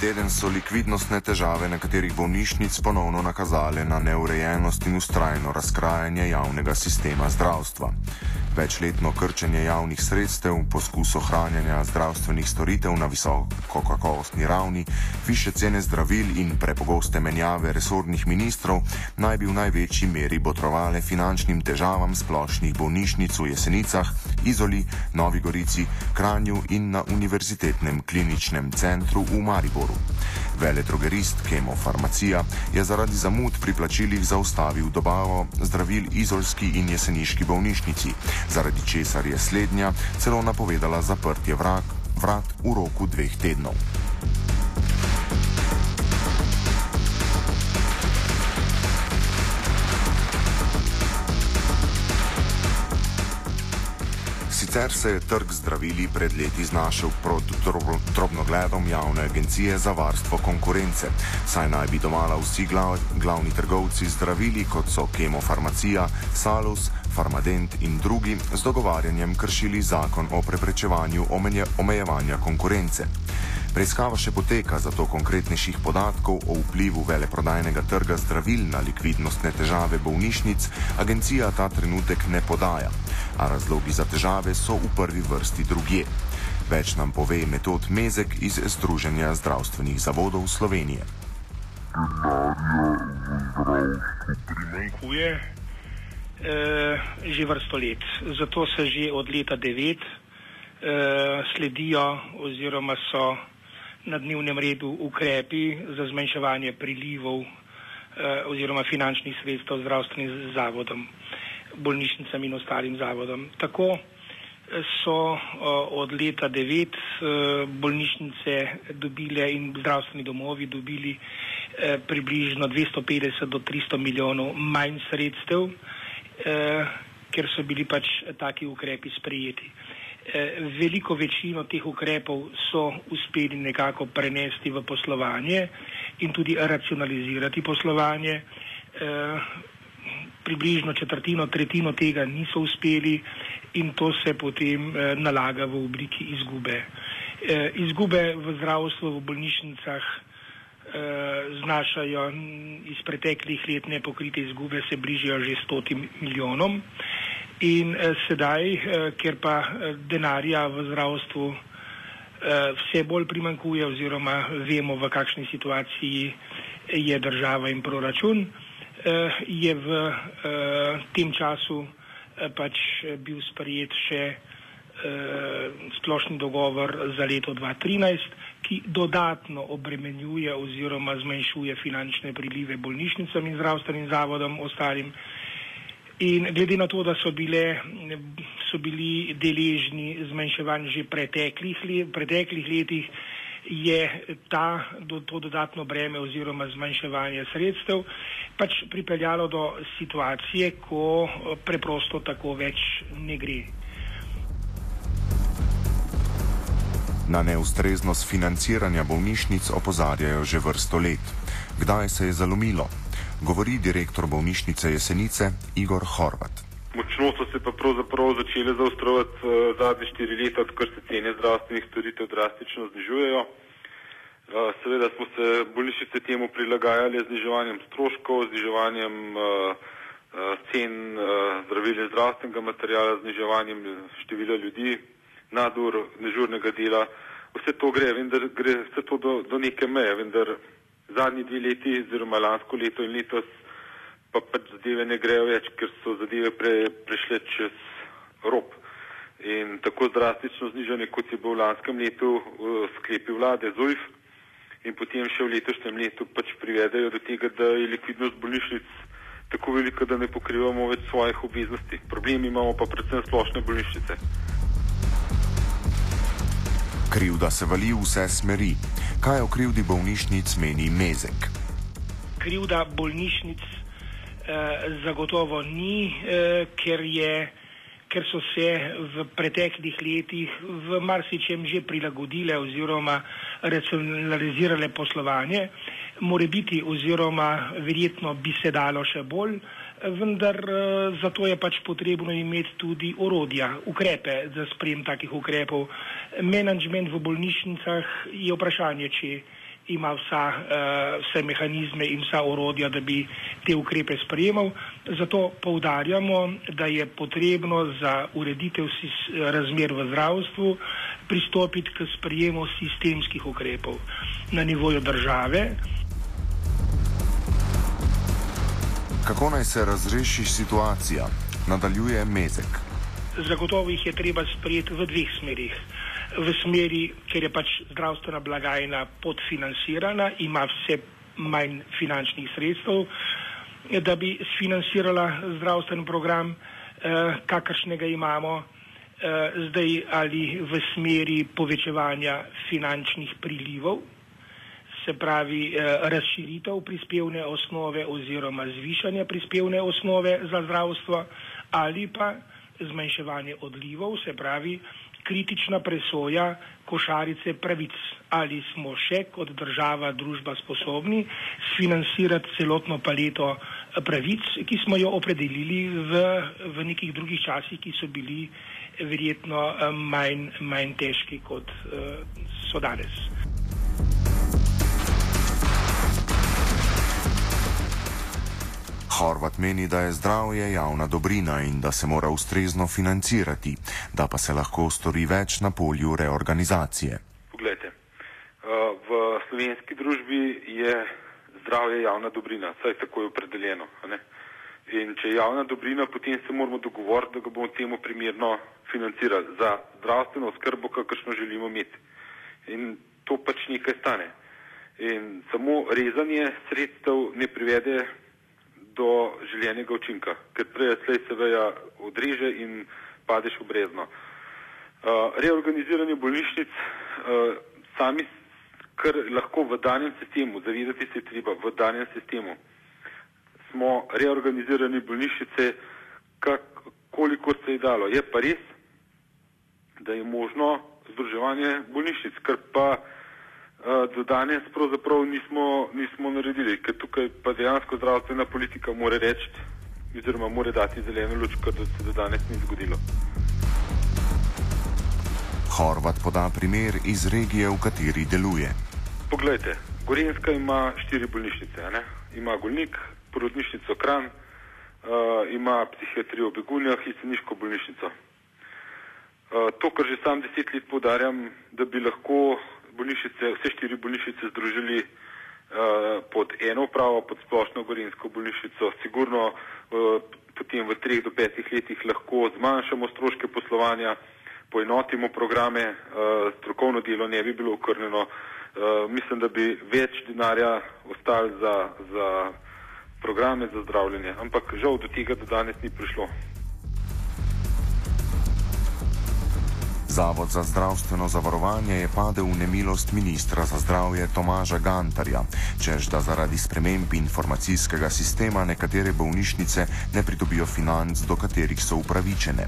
teden so likvidnostne težave nekaterih bolnišnic ponovno nakazale na neurejenost in ustrajno razkrajanje javnega sistema zdravstva. Večletno krčenje javnih sredstev, poskus ohranjanja zdravstvenih storitev na visoko kakovostni ravni, više cene zdravil in prepogoste menjave resornih ministrov naj bi v največji meri botrovale finančnim težavam splošnih bolnišnic v Jesenicah, Izoli, Novi Gorici, Kranju in na Univerzitetnem kliničnem centru v Mariboru. Veledrogerist Kemofarmacija je zaradi zamud pri plačilih zaustavil dobavo zdravil Izolski in Jeseniški bolnišnici zaradi česar je slednja celo napovedala zaprtje vrat, vrat v roku dveh tednov. Sicer se je trg zdravili pred leti znašel pod drobnogledom javne agencije za varstvo konkurence, saj naj bi domala vsi glav, glavni trgovci zdravili, kot so kemofarmacija, salus, farmadent in drugi, z dogovarjanjem kršili zakon o preprečevanju omejevanja konkurence. Preiskava še poteka, zato konkretnejših podatkov o vplivu veleprodajnega trga zdravil na likvidnostne težave bolnišnic agencija ta trenutek ne podaja, a razlogi za težave so v prvi vrsti drugje. Več nam pove metod Mezek iz Združenja zdravstvenih zavodov Slovenije. Primankuje eh, že vrsto let. Zato se že od leta 9 eh, sledijo oziroma so na dnevnem redu ukrepi za zmanjševanje prilivov eh, oziroma finančnih sredstev zdravstvenim zavodom, bolnišnicam in ostalim zavodom. Tako eh, so eh, od leta 9 eh, bolnišnice dobile in zdravstveni domovi dobili eh, približno 250 do 300 milijonov manj sredstev, eh, ker so bili pač taki ukrepi sprejeti. Eh, veliko večino teh ukrepov so uspeli nekako prenesti v poslovanje in tudi racionalizirati poslovanje. Eh, približno četrtino, tretjino tega niso uspeli in to se potem eh, nalaga v obliki izgube. Izgube v zdravstvu, v bolnišnicah znašajo iz preteklih let nepokrite izgube, se bližajo že stotim milijonom. In eh, sedaj, eh, ker pa eh, denarja v zdravstvu eh, vse bolj primankuje oziroma vemo, v kakšni situaciji je država in proračun, eh, je v eh, tem času eh, pač bil sprejet še eh, splošni dogovor za leto 2013, ki dodatno obremenjuje oziroma zmanjšuje finančne prilive bolnišnicam in zdravstvenim zavodom ostalim. In glede na to, da so, bile, so bili deležni zmanjševanj že preteklih, let, preteklih letih, je ta, do, to dodatno breme oziroma zmanjševanje sredstev pač pripeljalo do situacije, ko preprosto tako več ne gre. Na neustreznost financiranja bolnišnic opozarjajo že vrsto let. Kdaj se je zalomilo? Govori direktor bolnišnice Jesenice Igor Horvat. Močno so se pa pravzaprav začele zaostrovati uh, zadnje štiri leta, odkar se cene zdravstvenih storitev drastično znižujejo. Uh, seveda smo se bolnišnice temu prilagajali z zniževanjem stroškov, zniževanjem uh, cen zdravil in zdravstvenega materijala, zniževanjem števila ljudi, nadur, nežurnega dela. Vse to gre, vendar gre vse to do, do neke meje, vendar zadnji dve leti, oziroma lansko leto in letos, pa pač zadeve ne grejo več, ker so zadeve pre, prešle čez rob. In tako drastično znižanje, kot je bilo v lanskem letu v sklepi vlade ZUIF in potem še v letošnjem letu pač privedajo do tega, da je likvidnost bolnišnic tako velika, da ne pokrivamo več svojih obveznosti. Problem imamo pa predvsem splošne bolnišnice. Krivda se vali v vse smeri. Kaj o krivdi bolnišnic meni Mezek? Krivda bolnišnic eh, zagotovo ni, eh, ker, je, ker so se v preteklih letih v marsičem že prilagodile oziroma racionalizirale poslovanje. More biti oziroma verjetno bi se dalo še bolj. Eh, vendar eh, zato je pač potrebno imeti tudi orodja, ukrepe za sprejem takih ukrepov. Management v bolnišnicah je vprašanje, če ima vsa, uh, vse mehanizme in vsa orodja, da bi te ukrepe sprejemal. Zato poudarjamo, da je potrebno za ureditev razmer v zdravstvu pristopiti k sprejemu sistemskih ukrepov na nivoju države. Kako naj se razreši situacija? Nadaljuje Mezek. Zagotovo jih je treba sprejeti v dveh smerih v smeri, ker je pač zdravstvena blagajna podfinancirana, ima vse manj finančnih sredstev, da bi sfinancirala zdravstven program, eh, kakršnega imamo eh, zdaj ali v smeri povečevanja finančnih prilivov, se pravi eh, razširitev prispevne osnove oziroma zvišanje prispevne osnove za zdravstvo ali pa zmanjševanje odlivov, se pravi kritična presoja košarice pravic. Ali smo še kot država, družba sposobni sfinancirati celotno paleto pravic, ki smo jo opredelili v, v nekih drugih časih, ki so bili verjetno eh, manj, manj težki kot so danes. Horvat meni, da je zdravje javna dobrina in da se mora ustrezno financirati, da pa se lahko stori več na polju reorganizacije. Poglejte, eh, v slovenski družbi je zdravje javna dobrina, saj tako je opredeljeno. In če je javna dobrina, potem se moramo dogovoriti, da ga bomo temu primerno financirali za zdravstveno skrbo, kakršno želimo imeti. In to pač nekaj stane. In samo rezanje sredstev ne privede do željenega učinka, ker prej slej se veja odreže in padeš v brezno. Uh, reorganiziranje bolnišnic uh, sami, kar lahko v danem sistemu, zavedati se treba, v danem sistemu smo reorganizirani bolnišnice, kak, koliko se je dalo. Je pa res, da je možno združevanje bolnišnic, kar pa do danes pravzaprav nismo, nismo naredili, ker tukaj pa dejansko zdravstvena politika more reči, oziroma more dati zeleno luč, kar se do danes ni zgodilo. Horvat poda primer iz regije, v kateri deluje. Poglejte, Gorenska ima štiri bolnišnice. Ne? Ima Golnik, porodnišnico Kran, uh, ima psihiatrijo v Begunjah in Seniško bolnišnico. Uh, to, kar že sam deset let podarjam, da bi lahko bolnišnice, vse štiri bolnišnice združili uh, pod eno upravo, pod splošno gorinsko bolnišnico. Sigurno uh, potem v treh do petih letih lahko zmanjšamo stroške poslovanja, poenotimo programe, uh, strokovno delo ne bi bilo okrnjeno. Uh, mislim, da bi več denarja ostali za, za programe za zdravljenje, ampak žal do tega do danes ni prišlo. Zavod za zdravstveno zavarovanje je padel v nemilost ministra za zdravje Tomaža Gantarja, čež da zaradi sprememb informacijskega sistema nekatere bolnišnice ne pridobijo financ, do katerih so upravičene.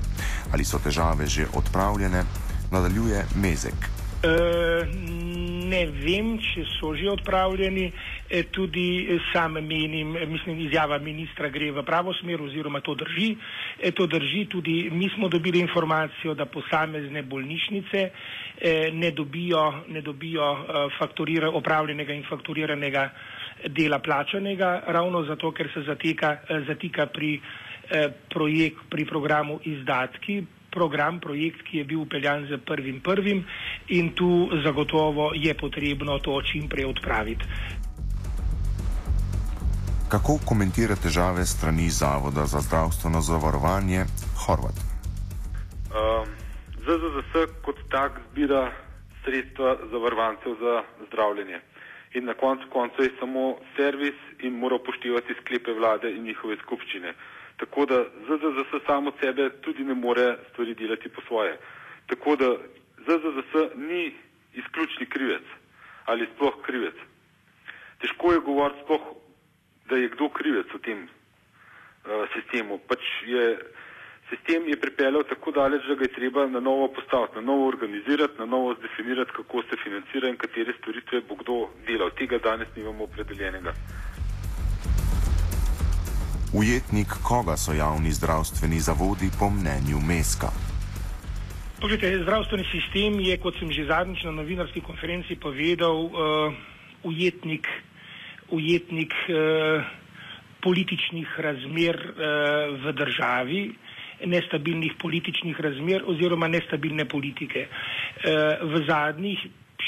Ali so težave že odpravljene, nadaljuje Mezek. Uh, ne vem, če so že odpravljeni. E, tudi sam menim, mislim, izjava ministra gre v pravo smer oziroma to drži. E, to drži tudi, mi smo dobili informacijo, da posamezne bolnišnice e, ne dobijo, ne dobijo opravljenega in fakturiranega dela plačanega, ravno zato, ker se zatika, zatika pri, projekt, pri programu izdatki program, projekt, ki je bil upeljan z prvim prvim in tu zagotovo je potrebno to čim prej odpraviti. Kako komentira težave strani Zavoda za zdravstveno zavarovanje Horvat? Um, ZZZS kot tak zbira sredstva zavarovancev za zdravljenje. In na koncu konca je samo servis in mora upoštevati sklepe vlade in njihove skupščine. Tako da ZZZS samo sebe tudi ne more stvari delati po svoje. Tako da ZZZS ni izključni krivec ali sploh krivec. Težko je govoriti sploh, da je kdo krivec v tem uh, sistemu. Pač je, sistem je pripeljal tako daleč, da ga je treba na novo postaviti, na novo organizirati, na novo zdefinirati, kako se financira in katere storitve bo kdo delal. Tega danes nimamo opredeljenega. Ujetnik koga so javni zdravstveni zavodi po mnenju Meska? Poglejte, zdravstveni sistem je, kot sem že zadnjič na novinarski konferenci povedal, uh, ujetnik, ujetnik uh, političnih razmer uh, v državi, nestabilnih političnih razmer oziroma nestabilne politike. Uh, v zadnjih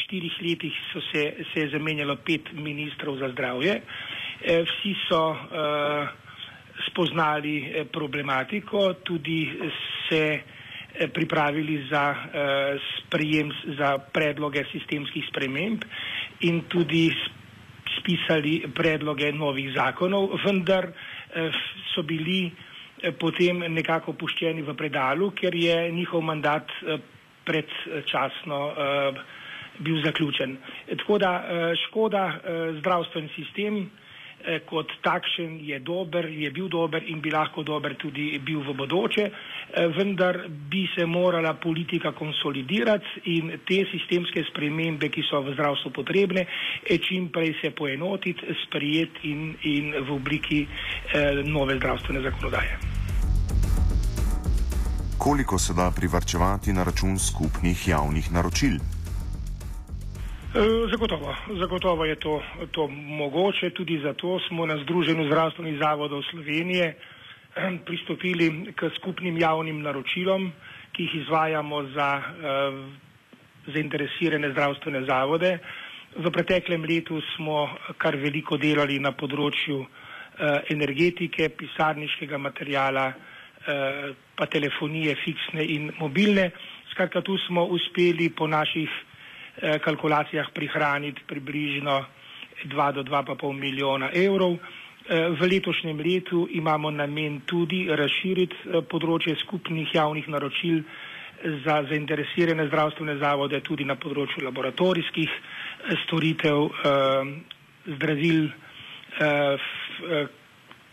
štirih letih se, se je zamenjalo pet ministrov za zdravje. Uh, vsi so uh, spoznali problematiko, tudi se pripravili za sprejem za predloge sistemskih sprememb in tudi spisali predloge novih zakonov, vendar eh, so bili eh, potem nekako puščeni v predalu, ker je njihov mandat eh, predčasno bil zaključen. Tako da škoda zdravstven sistem, Eh, kot takšen je dober, je bil dober in bi lahko dober tudi bil v bodoče, eh, vendar bi se morala politika konsolidirati in te sistemske spremembe, ki so v zdravstvu potrebne, eh, čim prej se poenotiti, sprijeti in, in v obliki eh, nove zdravstvene zakonodaje. Koliko se da privrčevati na račun skupnih javnih naročil? Eh, zagotovo, zagotovo je to, to mogoče, tudi zato smo na Združenju zdravstvenih zavodov Slovenije eh, pristopili k skupnim javnim naročilom, ki jih izvajamo za uh, zainteresirane zdravstvene zavode. V preteklem letu smo kar veliko delali na področju uh, energetike, pisarniškega materijala, uh, pa telefonije, fiksne in mobilne. Skratka, tu smo uspeli po naših Eh, kalkulacijah prihraniti približno 2 do 2,5 milijona evrov. Eh, v letošnjem letu imamo namen tudi razširiti eh, področje skupnih javnih naročil za zainteresirane zdravstvene zavode tudi na področju laboratorijskih storitev, zdravil,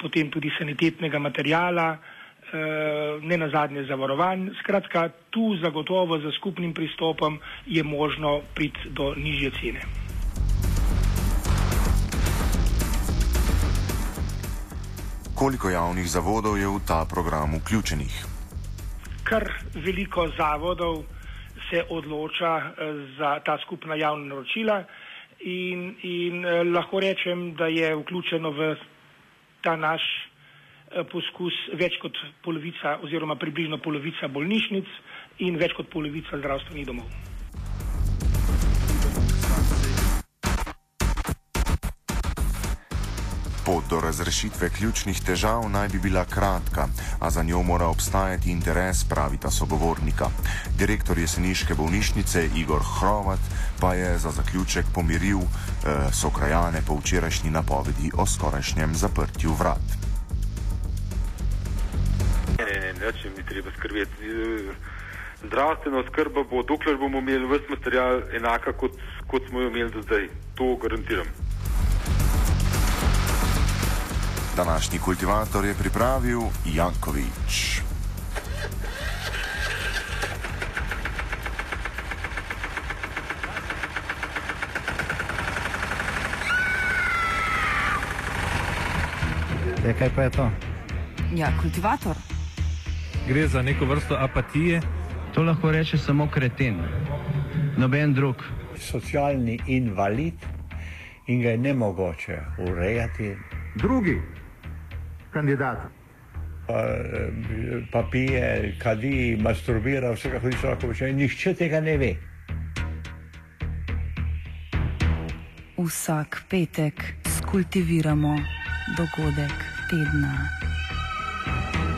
potem tudi sanitetnega materijala, Eh, ne na zadnje zavarovanj. Skratka, tu zagotovo za skupnim pristopom je možno priti do nižje cene. Koliko javnih zavodov je v ta program vključenih? Kar veliko zavodov se odloča eh, za ta skupna javna naročila in, in eh, lahko rečem, da je vključeno v ta naš Eh, poskus več kot polovica oziroma približno polovica bolnišnic in več kot polovica zdravstvenih domov. Pot do razrešitve ključnih težav naj bi bila kratka, a za njo mora obstajati interes, pravita sogovornika. Direktor jeseniške bolnišnice Igor Hrovat pa je za zaključek pomiril eh, sokrajane po včerajšnji napovedi o skorajšnjem zaprtju vrat več jim ni treba skrbeti. Zdravstvena oskrba bo, dokler bomo imeli vse material enaka, kot, kot smo jo imeli do zdaj. To garantiram. Današnji kultivator je pripravil Jankovič. Ja, kaj pa je to? Ja, kultivator gre za neko vrsto apatije. To lahko reče samo kreten, noben drug. Socialni invalid in ga je ne mogoče urejati. Drugi kandidat. Pa, pa pije, kadi, masturbira, vse kako se lahko počne. Nihče tega ne ve. Vsak petek skultiviramo dogodek tedna